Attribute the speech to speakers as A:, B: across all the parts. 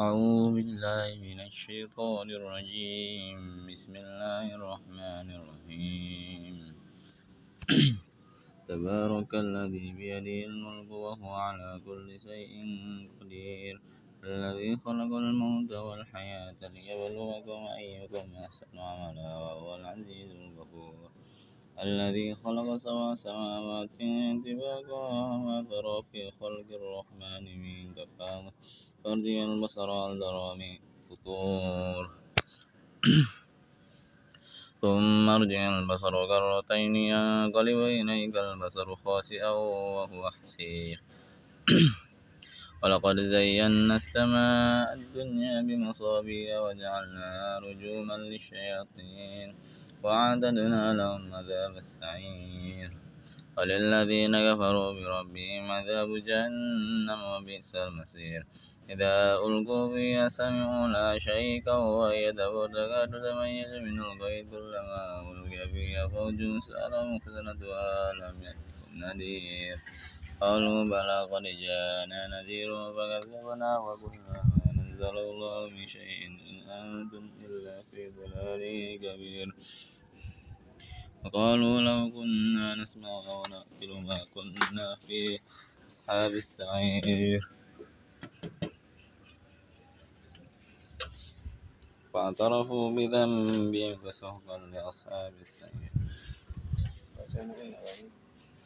A: أعوذ بالله من الشيطان الرجيم. بسم الله الرحمن الرحيم. تبارك الذي بيده الملك وهو على كل شيء قدير. الذي خلق الموت والحياة ليبلوكم أيكم أحسن عملا وهو العزيز الغفور. الذي خلق سبع سماوات طباقا وما ترى في خلق الرحمن من تفاوت فارجع البصر هل ترى فطور ثم ارجع البصر كرتين ينقلب إليك البصر خاسئا وهو حسير. ولقد زينا السماء الدنيا بمصابيح وجعلناها رجوما للشياطين وأعتدنا لهم عذاب السعير. وللذين كفروا بربهم عذاب جهنم وبئس المصير. إذا ألقوا فيها سمعوا لا شيكا وهي تكاد تميز من الغيظ كلما ألقي فيها فوج سألهم خزنتها لم يأتكم نذير. قالوا بلى قد جاءنا نذير فكذبنا وقلنا ما نزل الله من شيء إن أنتم إلا في ضلال كبير. وقالوا لو كنا نسمع أو نأكل ما كنا في أصحاب السعير. فاعترفوا بذنبهم فسحقا لأصحاب السعير.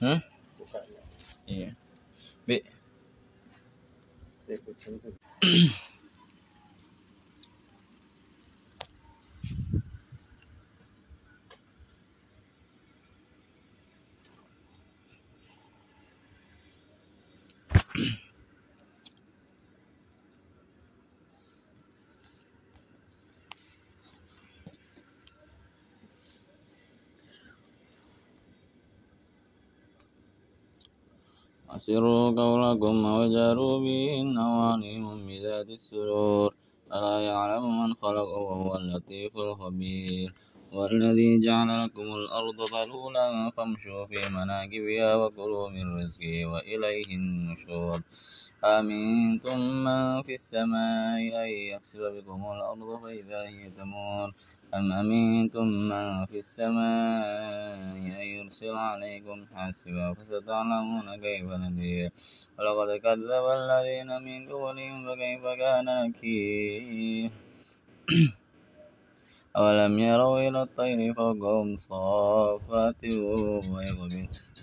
A: ها؟ أسروا قولكم وجاروا به النوانيم بذات السرور. ألا يعلم من خلق وهو اللطيف الخبير. والذي جعل لكم الأرض ذلولا فامشوا في مناكبها وكلوا من رزقه وإليه النشور. أمنتم من في السماء أن يخسف بكم الأرض فإذا هي تمور أم أمنتم من في السماء أن يرسل عليكم حاسبا فستعلمون كيف نذير ولقد كذب الذين من قبلهم فكيف كان نكير أولم يروا إلى الطير فوقهم صافات ويقبل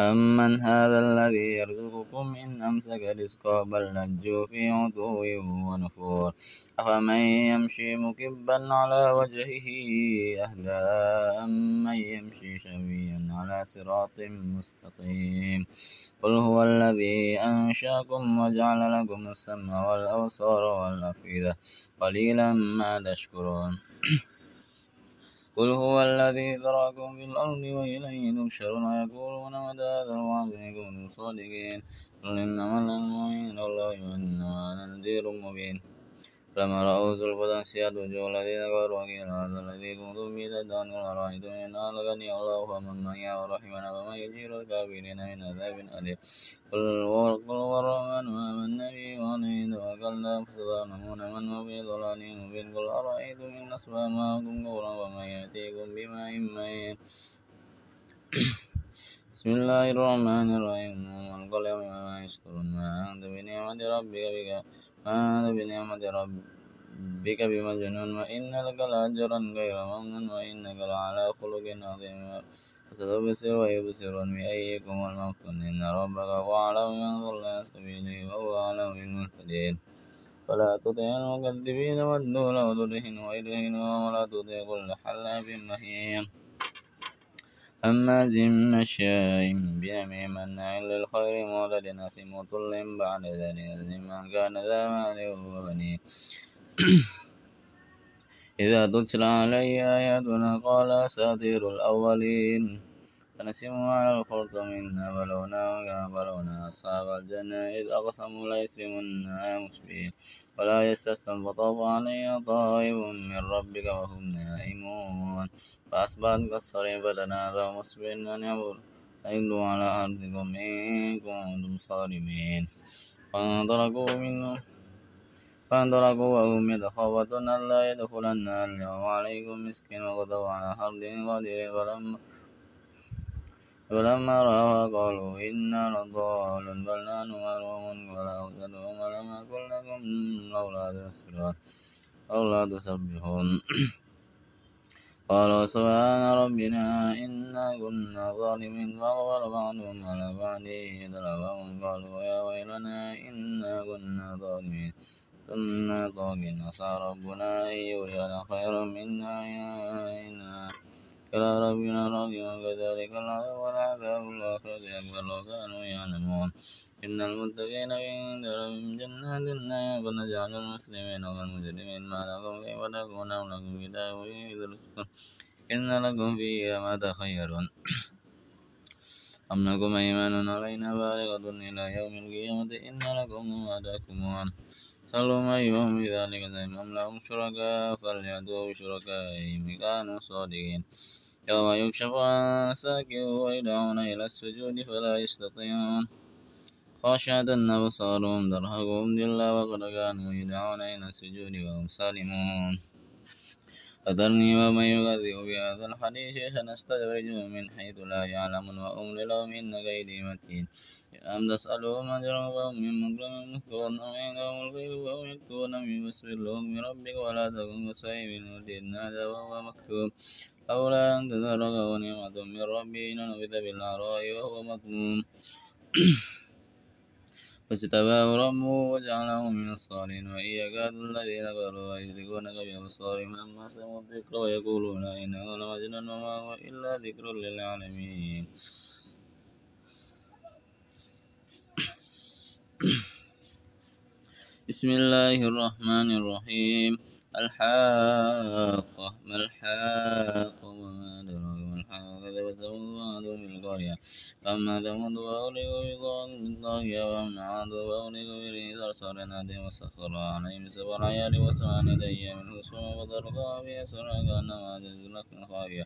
A: أمن هذا الذي يرزقكم إن أمسك رزقه؟ بل لجوا في عتو ونفور. أفمن يمشي مكبا على وجهه؟ أهدى أمن يمشي سويا على صراط مستقيم؟ قل هو الذي أنشأكم وجعل لكم السمع والأبصار والأفئدة. قليلا ما تشكرون. قل هو الذي ذراكم في الأرض وإليه تحشرون ويقولون متى هذا الوعد إن كنتم صادقين قل إنما العلم عند الله وإنما أنا نذير مبين فلما رأوا زلفة سيئت وجوه الذين كفروا وقيل هذا الذي كنتم به تدعون قل أرأيتم إن أهلكني الله فمن معي ورحمنا فمن يجير الكافرين من عذاب أليم قل هو الرحمن وآمنا به وعليه توكلنا فستعلمون من هو في ضلال مبين قل أرأيتم إن أصبح معكم غورا ومن يأتيكم بماء معين بسم الله الرحمن الرحيم والقلم وما يسكرون ما أنت بنعمة ربك بك ما أنت بنعمة ربك بمجنون وإن لك لأجرا غير ممنون وإنك لعلى خلق عظيم فستبصر ويبصرون بأيكم المفتون إن ربك هو أعلم من ضل سبيله وهو أعلم بالمهتدين فلا تطع المكذبين ودوا لو تدهن ويدهنوا ولا تطع كل حلاف مهين هماز مشاء بنميم مناع للخير معتد أثم عتل بعد ذلك من كان ذا مال وبنين إذا تتلى علي آياتنا قال أساطير الأولين. فنسموا على الخرطوم إنا بلوناهم كما بلونا أصحاب الجنة إذ أقسموا ليسلمنها مسبحين ولا يستسلم فطاف عليها طائف من ربك وهم نائمون. فأصبحت كالصريم فتنادوا مصبحين أن يعبدوا على أرضكم إن كنتم صارمين فانطلقوا منهم فانطلقوا وهم يتخافتون ألا يدخلنها اليوم عليكم مسكين وغدوا على حرد قدير فلما فلما رأوها قالوا إنا لضالون بل نحن محرومون قال أوسطهم ألم أقل لكم لولا تسبحون قالوا سبحان ربنا إنا كنا ظالمين فأقبل بعضهم على بعض يتلاومون قالوا يا ويلنا إنا كنا ظالمين كنا طاغين عسى ربنا أن يرينا خيرا منا إنا إلى ربنا راجعون كذلك العذاب والعذاب الآخرة أكبر لو كانوا يعلمون. إن المتقين عند ربهم جنات النعيم فنجعل المسلمين والمجرمين ما لكم كيف تكون أم لكم كتاب يدرسكم إن لكم فيه ما تخيرون أم لكم أيمان علينا بالغة إلى يوم القيامة؟ إن لكم ما تحكمون سلوا أيهم بذلك زعم أم لهم شركاء فليأتوا بشركائهم كانوا صادقين. يوم يكشف عن ساك ويدعون إلى السجود فلا يستطيعون. خاشعة أبصارهم ترهقهم ذلة وقد كانوا يدعون إلى السجود وهم سالمون. فذرني ومن يكذب بهذا الحديث سنستدرجهم من حيث لا يعلمون وأملي لهم إن كيدي متين. أم تسألهم أجرا فهم من مكرم مثقون أم عندهم الغيب فهم يكتبون من فاصبر لهم بربك ولا تكن كصاحب إذ نادى وهو مكتوب. لولا أن تدركه نعمة من ربه لنبذ بالعراء وهو مذموم فاجتباه ربه وجعله من الصالحين وإن يكاد الذين كفروا يدركونك بأبصارهم لما سمعوا الذكر ويقولون إنه لمجنون وما هو إلا ذكر للعالمين. بسم الله الرحمن الرحيم. الحاقة ما الحاقة وما الحاقة كذبت ثمود وعاد بالقرية أما ثمود فأهلكوا بالطاغية وأما عاد فأهلكوا بريح صرصر عاتية وسخر عليهم سبع ليال وثمانية أيام حسوما وتركها فيها سرعا كأنما جزلت خاوية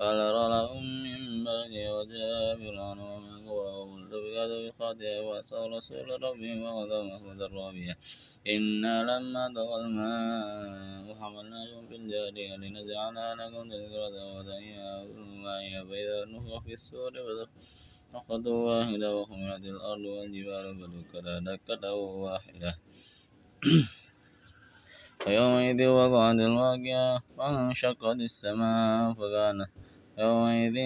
A: قال أرى لهم من بعد وجاء فرعون ومن قواه والتفقات بالخاطئة وأسأل رسول ربهم وغدا مخبز الرابية إنا لما طغى الماء حملناكم في الجارية لنجعلها لكم تذكرة وتعيها معي فإذا نفخ في السور نفخة واحدة وحملت الأرض والجبال فدكتا دكة واحدة. ويومئذ وقعت الواقعة وانشقت السماء فكانت يومئذ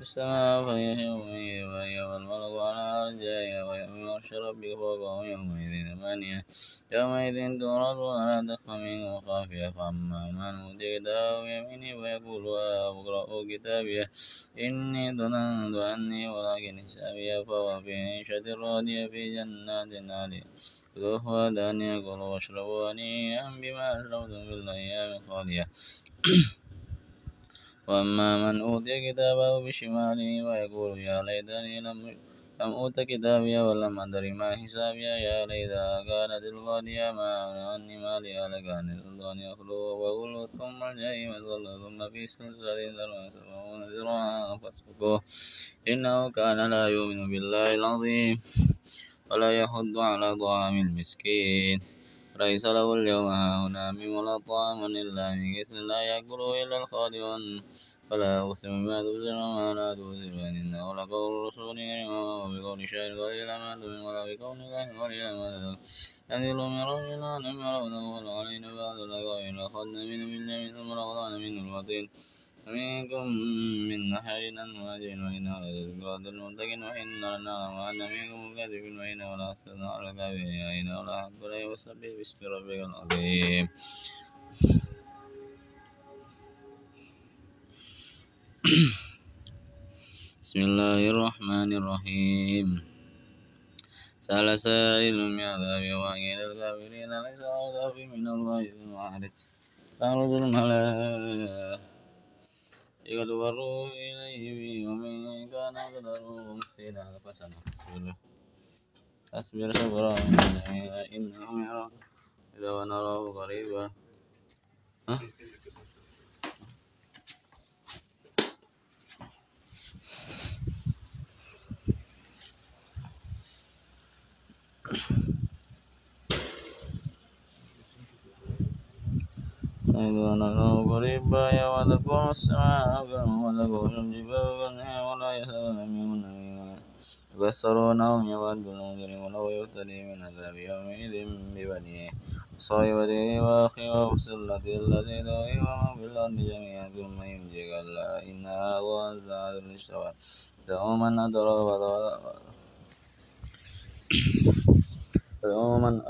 A: السماء فهي يومئذ وهي والملك على أرجائها ويحمل عرش ربك فوقهم يومئذ ثمانية يومئذ تعرضون لا تخفى منكم خافية فأما من أوتي كتابه بيمينه فيقول اقرءوا كتابيه. إني ظننت أني ولكن حسابيه فهو في عيشة راضية في جنات عالية خذوه دانية كلوا واشربوا هنيئا بما أسلفتم في الأيام الخالية. وأما من أوتي كتابه بشماله فيقول يا ليتني لم لم أوت كتابي ولم أدر ما حسابي. يا ليتها كانت القاضية ما أغنى مالي. هلك عن سلطاني أخلوه وأقول ثم الجحيم صلى ثم في سلسلة ذرعها سبعون ذراعا فاسلكوه إنه كان لا يؤمن بالله العظيم ولا يحض على طعام المسكين. ليس له اليوم هاهنا من ولا طعام إلا من كثر لا يأكله إلا الخاطئون فلا أقسم بما تبصرون وما لا تبصرون إنه لقول رسول وما بقول شاعر قليلا ما تؤمن ولا بقول كاهن قليلا ما تذكر تنزيل من رب العالمين يرونه ولا علينا بعد الأقاويل أخذنا منه باليمين ثم لقطعنا منه الوتين ومنكم من نحر أزواج وإنها لتذكرة للمتقين وإن لنعلم أن منكم مكذبين وإنه لحسرة على الكافرين وإنه لحق لا وسبح باسم ربك العظيم. بسم الله الرحمن الرحيم. سأل سائل بعذاب واقع للكافرين ليس له من الله ذو معرفة تعرض الملائكة. يتبروا إليه به ومن كان قدره مسينا فسنة أصبر أصبر صبرا إنهم يرون إذا ونراه قريبا إذا نراه قريبا وتكون السماء وتكون الجبال كالنهر ولا يتبعون يبصرونهم يود المجرم لو يفتدي من عذاب يومئذ ببنيه وصاحبته وأخيه وفصلته التي تؤويه ومن في الأرض جميعا ثم ينجي كلا إنها ضاء للشوى يوما أدرى يوما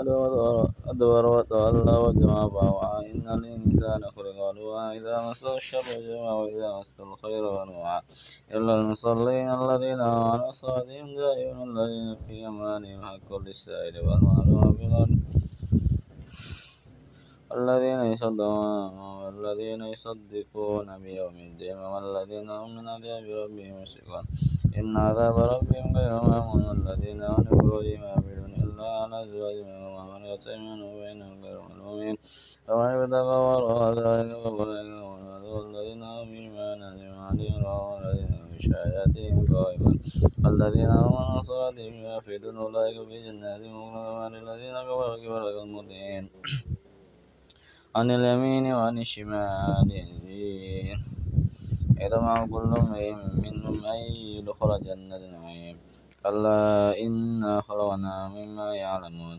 A: أدبر وتولى وجمع فأوعى إن الإنسان خلق هلوعا إذا مسه الشر جمع وإذا مسه الخير منوعا إلا المصلين الذين هم على صلاتهم دائمون الذين في أمانهم حق للسائل والمعلوم في الأرض الذين يصدقون والذين يصدقون بيوم الدين والذين هم من عذاب ربهم مشركون إن عذاب ربهم غير مأمون. الذين هم لفروجهم إلا على أزواجهم ومن يتيمون بينهم غير ملومين فمن ابتغى وراء ذلك فأولئك هم الذين هم بإيمانهم عليهم والذين هم بشهاداتهم قائمون. الذين هم عن صلاتهم يحافظون أولئك في جنات مكرمون الذين كفروا كفر المطيعين عن اليمين وعن الشمال. يزيد يطمع كل امرئ منهم أن يدخل جنة نعيم كلا إنا خلقناهم مما يعلمون.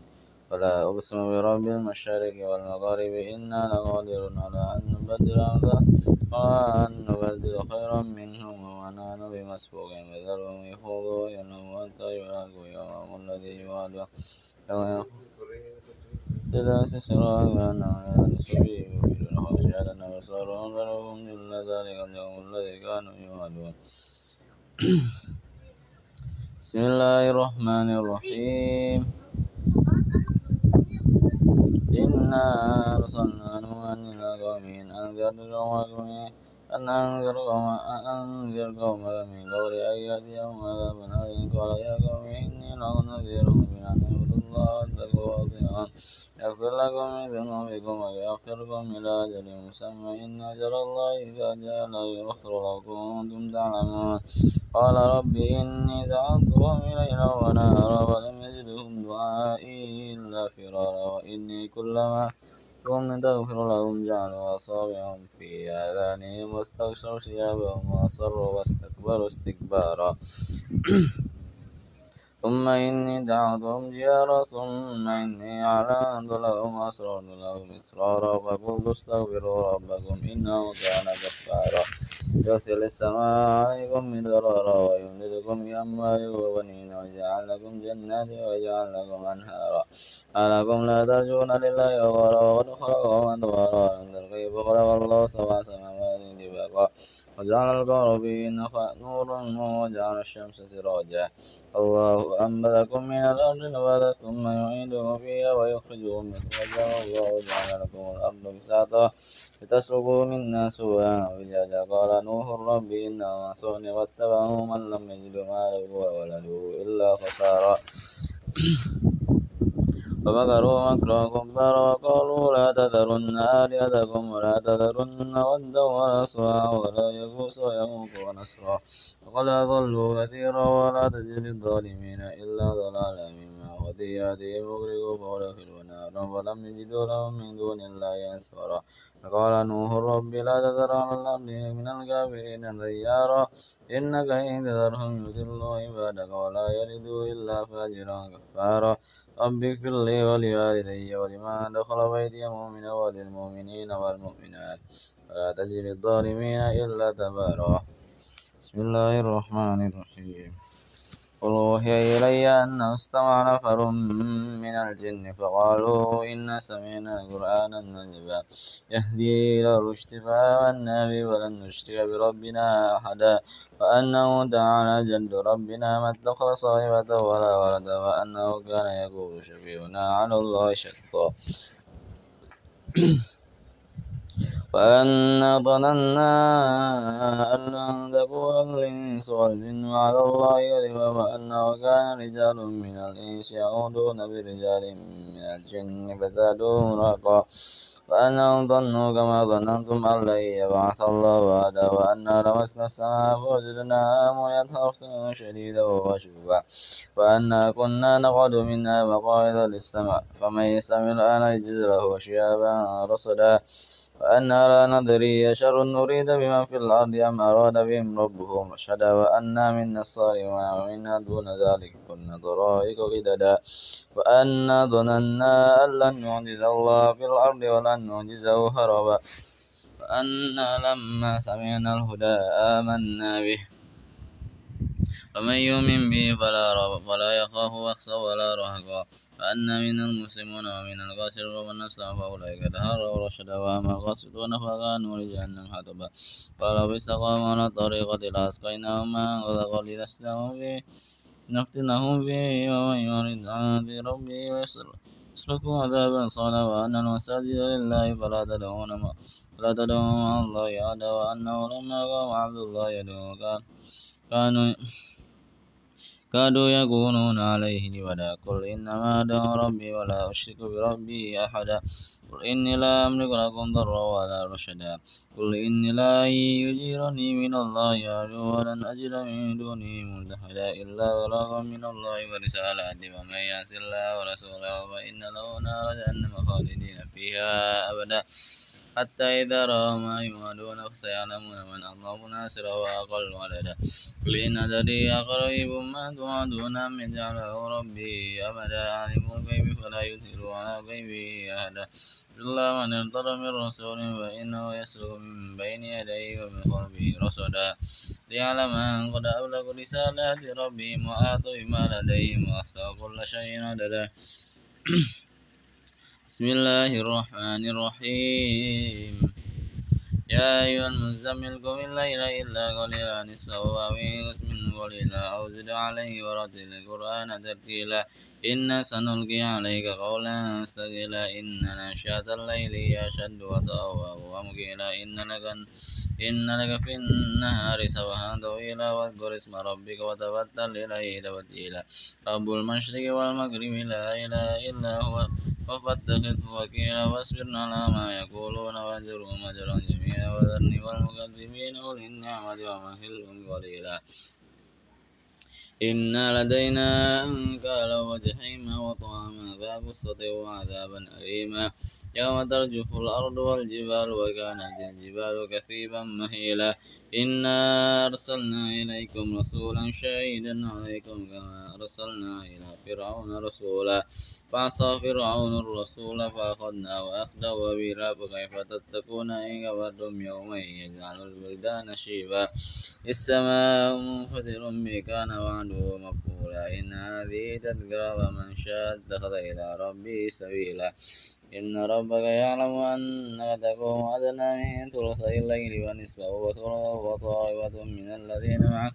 A: فلا أقسم برب المشارق والمغارب إنا لقادرون على أن نبدل وأن نبدل خيرا منهم وما نحن بمسبوقين. فذرهم يخوضوا ويلهوا حتى يلاقوا يومهم الذي يوعدون. يوم إذا سسرا كأنهم ينسوا يوفدون خاشعة أبصارهم فلهم إلا ذلك اليوم الذي كانوا يوعدون. بسم الله الرحمن الرحيم إنا أرسلنا نوحا إلى قومه أن أنذر قومك أن أنذر قومك من قبل أن يأتيهم عذاب أليم قال يا قوم إني لكم نذير مبين أن اعبدوا الله واتقوا وأطيعون يغفر لكم من ذنوبكم ويؤخركم إلى أجل مسمى إن أجل الله إذا جاء لا يؤخر لو كنتم تعلمون قال رب إني دعوتهم ليلا ونهارا ولم يزدهم دعائي إلا فرارا وإني كلما قوم تغفر لهم جعلوا أصابعهم في آذانهم واستغشوا ثيابهم وأصروا واستكبروا استكبارا. ثم إني دعوتهم جهارا ثم إني أعلنت لهم وأسررت لهم إسرارا. فقلت استغفروا ربكم إنه كان غفارا. يرسل السماء عليكم مدرارا ويمددكم بأموال وبنين ويجعل لكم جنات ويجعل لكم أنهارا. ألكم لا ترجون لله وقارا وقد خلقكم أطوارا انظر كيف خلق الله سبع سماوات طباقا وجعل القمر فيهن نورا وجعل الشمس سراجا. الله أنبتكم من الأرض نباتا ثم يعيدكم فيها ويخرجكم مخرجا والله جعل لكم الأرض بساطا. لتسلكوا منها سبلا وجاجا قال نوح رب إنه عصوني واتبعه من لم يجد ماله وولده إلا خسارا فمكروا مكرا كبارا وقالوا لا تذرن آلهتكم ولا تذرن ودا ولا سواع ولا يغوص ويعوق ونسرا وقد أضلوا كثيرا ولا تجد الظالمين إلا ضلالا مما خطيئاتهم أغرقوا فأدخلوا نارا فلم يجدوا لهم من دون الله أنصارا فقال نوح رب لا تذر على الأرض من الكافرين ديارا إنك إن تذرهم يضلوا عبادك ولا يلدوا إلا فاجرا كفارا رب اغفر لي ولوالدي ولمن دخل بيتي مؤمنا وللمؤمنين والمؤمنات ولا تجد الظالمين إلا تبارا بسم الله الرحمن الرحيم قل أوحي إلي أنه استمع نفر من الجن فقالوا إنا سمعنا قرآنا عجبا يهدي إلى الرشد فآمنا به ولن نشرك بربنا أحدا وأنه تعالى جد ربنا ما اتخذ صاحبة ولا ولدا وأنه كان يقول شفيعنا على الله شقا وأنا ظننا أن لن تكون الإنس والجن على الله كذبا وأنه كان رجال من الإنس يعودون برجال من الجن فزادوهم رهقا وأنهم ظنوا كما ظننتم أن لن يبعث الله بعدا وأنا لمسنا السماء فوجدناها مليت حرسا شديدا وشوبا وأنا كنا نقعد منها مقاعد للسمع فمن يستمع الآن يجد له شهابا رصدا وأنا لا ندري أشر نريد بمن في الأرض أم أراد بهم ربهم. رشدا وأنا منا الصالحون ومنا دون ذلك كنا طرائق قددا وأنا ظننا أن لن نعجز الله في الأرض ولن نعجزه هربا. وأنا لما سمعنا الهدى آمنا به. ومن يؤمن به فلا يخاف بخسا ولا رهقا. فأنا من المسلمون ومن القاسرون ومن أسلم فأولئك تهروا رشدا وأما القاسطون فكانوا لجهنم حطبا فلو استقاموا على الطريقة لأسقيناهم ماء غدقا لنفتنهم فيه نفتنهم فيه ومن يرد عن ربه ويسلكوا عذابا صعدا وأن المساجد لله فلا تدعون فلا تدعوا مع الله أحدا وأنه لما قام عبد الله يدعو كانوا كادوا يكونون عليه لبدا قل إنما أدعو ربي ولا أشرك بربي أحدا. قل إني لا أملك لكم ضرا ولا رشدا. قل إني لا يجيرني من الله أرجو ولن أجد من دونه ملتحدا إلا بلاغا من الله ورسالاته ومن يعص الله ورسوله فإن له نار جهنم خالدين فيها أبدا. حتى إذا رأوا ما يوعدون فسيعلمون من أضعف ناصرا وأقل عددا قل إن أدري أقريب ما توعدون أم يجعله ربي أبدا. عالم الغيب فلا يظهر على غيبه أحدا. إلا من ارتضى من رسول فإنه يسلك من بين يديه ومن خلفه رصدا. ليعلم أن قد أبلغ رسالات ربهم وآتوا بما لديهم وأحصى كل شيء عددا. بسم الله الرحمن الرحيم. يا أيها المزمل قم الليل إلا قليلا نصفه أو انقص قليلا أو زد عليه ورتل القرآن ترتيلا. إنا سنلقي عليك قولا ثقيلا. إن ناشئة الليل هي أشد وطأ ومقيلا إن لك إن لك في النهار سبحا طويلا واذكر اسم ربك وتبتل إليه تبتيلا. رب المشرق والمغرب لا إله إلا هو. فاتخذه وكيلا واصبر على ما يقولون واجرهم أجرا جميلا وذرني والمكذبين أولي النعمة ومهلهم قليلا. إن لدينا أنكالا وجحيما وطعاما ذا غصة وعذابا أليما. يوم ترجف الأرض والجبال وكانت الجبال كثيبا مهيلا. إنا أرسلنا إليكم رسولا شهيدا عليكم كما أرسلنا إلى فرعون رسولا. فعصى فرعون الرسول فأخذناه أخذا وبيلا فكيف تتقون إن كفرتم يوما يجعل البلدان شيبا. السماء منفطر به كان وعده مفعولا. إن هذه تذكرة ومن شاء اتخذ إلى ربه سبيلا. إن ربك يعلم أنك تقوم أدنى من ثلثي الليل ونصفه وثلثه وطائفة من الذين معك.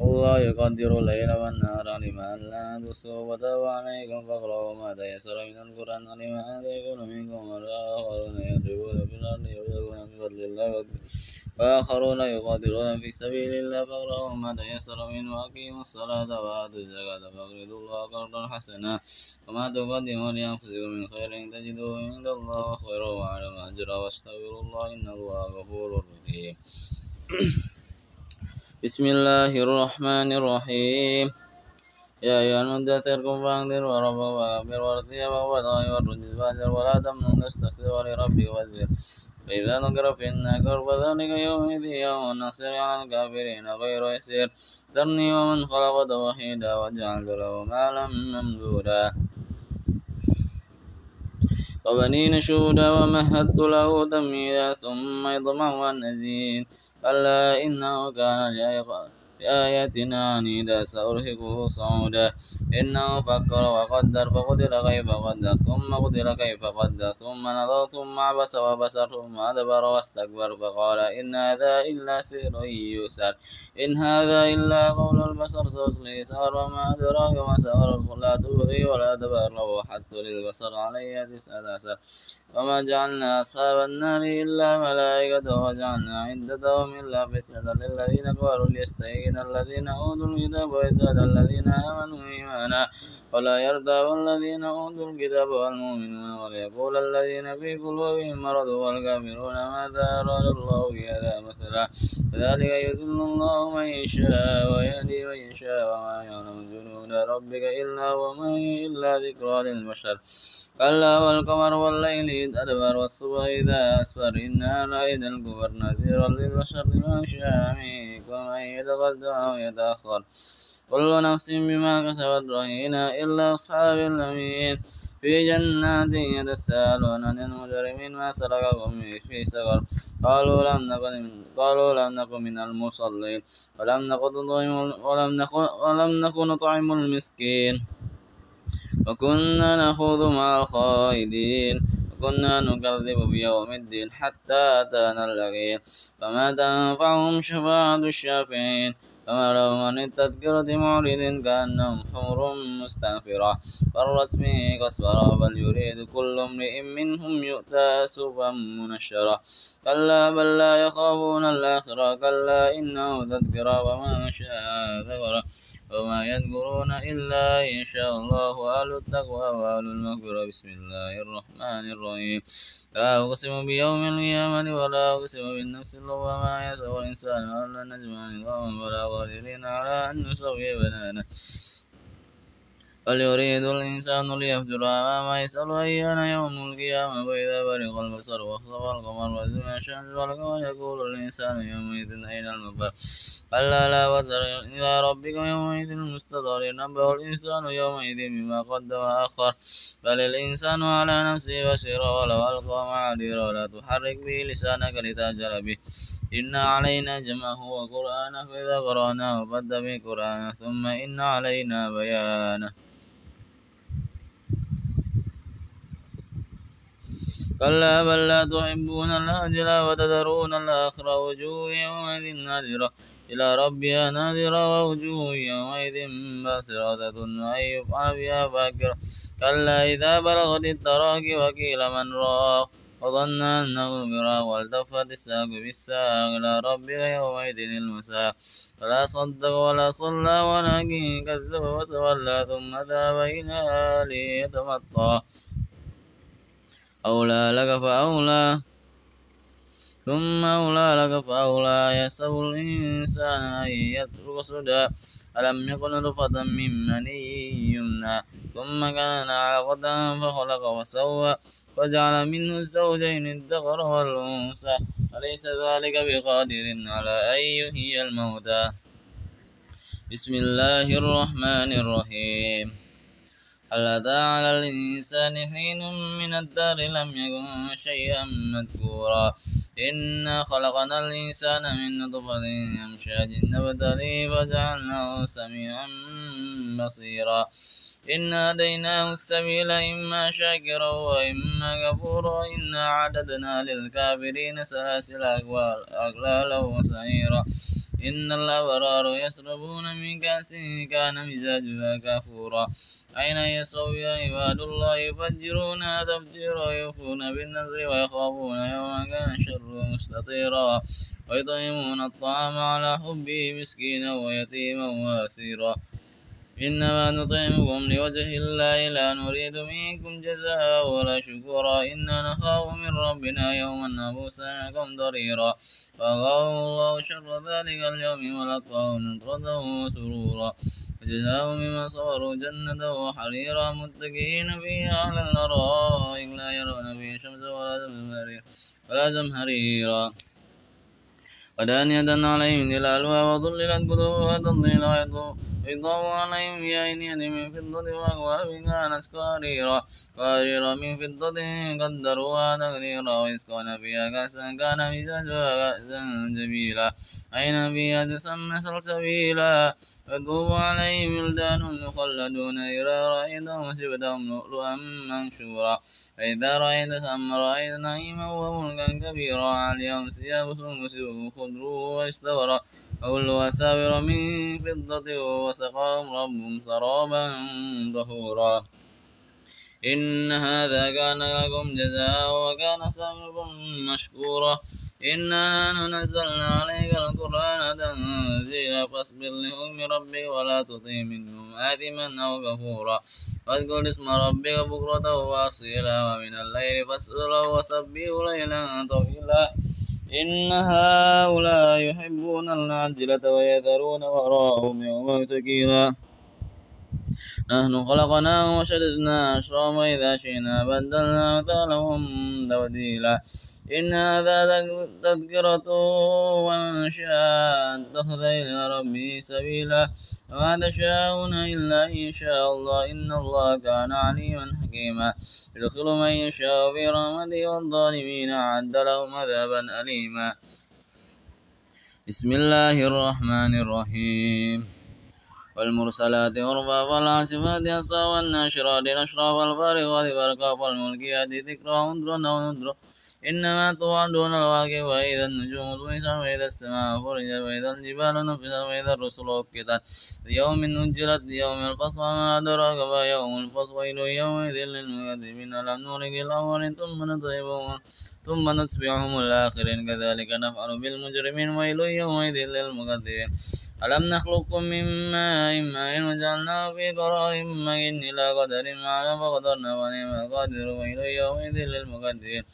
A: والله يقدر الليل والنهار علم أن لا تحصوا وتاب عليكم فاقرأوا ما تيسر من القرآن علم أن يكون منكم والآخرون يضربون في الأرض يبتغون من فضل الله وآخرون يقاتلون في سبيل الله فاقرأوا ما تيسر منه وأقيموا الصلاة وآتوا الزكاة فاقرضوا الله قرضا حسنا وما تقدموا لأنفسكم من خير تجدوه عند الله خيرا وأعلم أجرا واستغفروا الله إن الله غفور رحيم. بسم الله الرحمن الرحيم. يا أيها المدثر قم فأنذر وربك وكبر وارتيا والطائف والرجز فاجر ولا تمنن تستكثر ولربك واصبر. فإذا نقر في النكر فذلك يومئذ يوم النصر على الكافرين غير يسير. ذرني ومن خلقت وحيدا وجعلت له مالا ممدودا. وبنين شهودا ومهدت له تمهيدا ثم يطمع أن أزيد ألا إنه كان بآياتنا عنيدا سأرهقه صعودا. إنه فكر وقدر فقدر كيف قدر ثم قدر كيف قدر ثم نظر ثم عبس وبسر ثم أدبر واستكبر فقال إن هذا إلا سحر يسر. إن هذا إلا قول البشر سأصلي سهر وما أدراك ما سهر لا تبغي ولا تبر حتى للبصر علي تسأل أسر وما جعلنا أصحاب النار إلا ملائكة وجعلنا عدتهم إلا فتنة للذين كفروا ليستيقن الذين أوتوا الكتاب ويزداد الذين آمنوا إيمانا. ولا يرضى الذين أوتوا الكتاب والمؤمنون وليقول الذين في قلوبهم مرض والكافرون ماذا أراد الله بهذا مثلا. كذلك يذل الله من يشاء ويهدي من يشاء وما يعلم جنود ربك إلا وما إلا ذكرى للبشر. كلا والقمر والليل إذ أدبر والصبح إذا أسفر. إنها لإذا الكبر نذيرا للبشر لمن شاء منكم ومن يتقدم أو يتأخر كل نفس بما كسبت رهينة إلا أصحاب اليمين في جنات يتساءلون عن المجرمين ما سلككم في سقر. قالوا لم نكن من قالوا لم نكن من المصلين. ولم نكن ولم نكن ولم نكن نطعم المسكين. وكنا نخوض مع الخائدين. وكنا نكذب بيوم الدين حتى أتانا اليقين فما تنفعهم شفاعة الشافعين. فما لهم عن التذكرة معرض كأنهم حمر مستنفرة. فرت به قسورة بل يريد كل امرئ منهم يؤتى سوفا منشرة. كلا بل لا يخافون الآخرة كلا إنه تذكرة وما شاء ذكره. وما يذكرون إلا إن شاء الله أهل التقوى وأهل المغفرة. بسم الله الرحمن الرحيم. لا أقسم بيوم القيامة ولا أقسم بالنفس اللوامة. يسأل الإنسان لن نجمع عظاما ولا قادرين على أن نسوي بنانه. بل يريد الإنسان ليفجر أمامه يسأل أيان يوم القيامة فإذا برق البصر وخسف القمر وزمع الشمس والقمر يقول الإنسان يومئذ أين المفر؟ كلا لا وزر إلى ربك يومئذ المستقر. ينبه الإنسان يومئذ بما قدم وأخر. بل الإنسان على نفسه بصيرا ولو ألقى معاذير ولا تحرك به لسانك لتأجل به. إن علينا جمعه وقرآنه فإذا قرأناه فاتبع قرآنه ثم إن علينا بيانه. كلا بل لا تحبون العاجلة وتذرون الآخرة وجوه يومئذ نادرة. إلى ربها نادرة ووجوه يومئذ باسرة أن يفعل بها فاكرة كلا إذا بلغت التراك وقيل من راق وظن أنه الفراق والتفت الساق بالساق إلى ربك يومئذ المساق. فلا صدق ولا صلى ولكن كذب وتولى ثم ذهب إلى أهله يتمطى. أولى لك فأولى ثم أولى لك فأولى. يسب الإنسان أن يترك سدى ألم يكن نطفة من مني يمنى. ثم كان علقة فخلق وسوى وجعل منه الزوجين الذكر والأنثى. أليس ذلك بقادر على أن يحيي الموتى؟ بسم الله الرحمن الرحيم. هل أتى على الإنسان حين من الدار لم يكن شيئا مذكورا. إنا خلقنا الإنسان من نطفة أمشاج نبتليه فجعلناه سميعا بصيرا. إنا هديناه السبيل إما شاكرا وإما كفورا. إنا عددنا للكافرين سلاسل أغلالا وسعيرا. إن الأبرار يشربون من كأس كان مزاجها كافورا. أين يسوي عباد الله يفجرون تفجيرا يوفون بالنذر ويخافون يوما كان شره مستطيرا. ويطعمون الطعام على حبه مسكينا ويتيما واسيرا. إنما نطعمكم لوجه الله لا نريد منكم جزاء ولا شكورا. إنا نخاف من ربنا يوما عبوسا ضريرا. فقاه الله شر ذلك اليوم ولقاه نصرته وسرورا. وجزاهم بما صبروا جنة وحريرا. متكئين فيها على الأرائك لا يرون فيها شمسا ولا زمهريرا ولا زمهريرا ودانية عليهم ظلالها وظللت قلوبها تضليل ويطاف عليهم بأيدية من فضة وأكواب كانت قاريرا قاريرا من فضة قدروها تقديرا ويسقون فيها كأسا كان مزاجها كأسا جميلا عينا فيها تسمى سلسبيلا يطوف عليهم ولدان مخلدون إذا رأيتهم حسبتهم لؤلؤا منشورا فإذا رأيت ثم رأيت نعيما وملكا كبيرا عليهم ثياب سندس خضر واستبرق وسابر من فضة وسقاهم ربهم سرابا طهورا. إن هذا كان لكم جزاء وكان سعيكم مشكورا. إنا نزلنا عليك القرآن تنزيلا فاصبر لحكم ربك ولا تطيع منهم آثما أو كفورا. واذكر اسم ربك بكرة وأصيلا ومن الليل فاسأله وسبه ليلا طويلا. إن هؤلاء يحبون العجلة ويذرون وراءهم يوما ثقيلا نحن خلقناهم وشددنا أشرهم وإذا شئنا بدلنا أمثالهم تبديلا. إن هذا تذكرة ومن شاء اتخذ إلى ربه سبيلا. وما تشاءون إلا إن شاء الله. إن الله كان عليما حكيما. يدخل من يشاء في رحمته والظالمين. أعد لهم عذابا أليما. بسم الله الرحمن الرحيم. والمرسلات عرفا فالعاصفات أسرا والناشرات نشرا فالفارغات فرقا فالملكيات ذكرا هندرا أو نذرا إنما توعدون الواقع وإذا النجوم طمست وإذا السماء فرجت وإذا الجبال نفست وإذا الرسل أقتت ليوم نجلت ليوم الفصل وما أدراك ما يوم الفصل. ويل يومئذ للمكذبين. ألم نهلك الأولين ثم نطيبهم ثم نتبعهم الآخرين. كذلك نفعل بالمجرمين. ويل يومئذ للمكذبين. ألم نخلقكم من ماء ماء وجعلناه في قرار مكين. إلى قدر معلوم فقدرنا ونعم القادر. ويل يومئذ للمكذبين.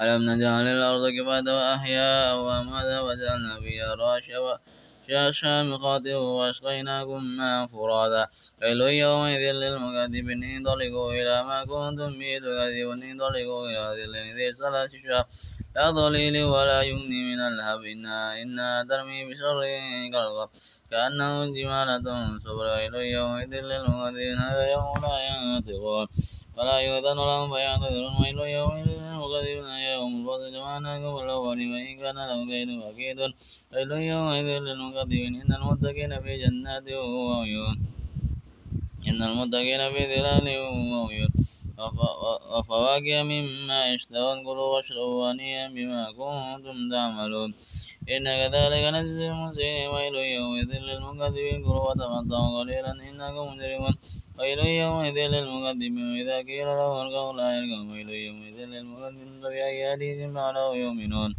A: ألم نجعل الأرض كفاتا وأحياء وأمواتا وجعلنا فيها رواسي شامخات وأسقيناكم ماء فرادا ويل يومئذ للمكذبين انطلقوا إلى ما كنتم به تكذبون. انطلقوا إلى ذل ذي ثلاث شهور لا ظليل ولا يغني من اللهب إنها إنها ترمي بشر كالغر كأنه جمالة صبر. ويل يومئذ للمكذبين. هذا يوم لا ينطقون. ولا يؤذن لهم فيعتذرون ويل يومئذ للمكذبين يوم الفصل جمعناكم الأولين وإن كان لهم كيد فكيد ويل يومئذ للمكذبين إن المتقين في جنات وعيون. إن المتقين في ظلال وعيون. وفواكه مما يشتهون كلوا واشربوا هنيئا بما كنتم تعملون. إن كذلك نجزي المحسنين ويل يومئذ للمكذبين كلوا وتمتعوا قليلا إنكم مجرمون. ويل يومئذ للمكذبين وإذا قيل له اركعوا لا يركعون ويل يومئذ للمكذبين فبأي حديث بعده يؤمنون.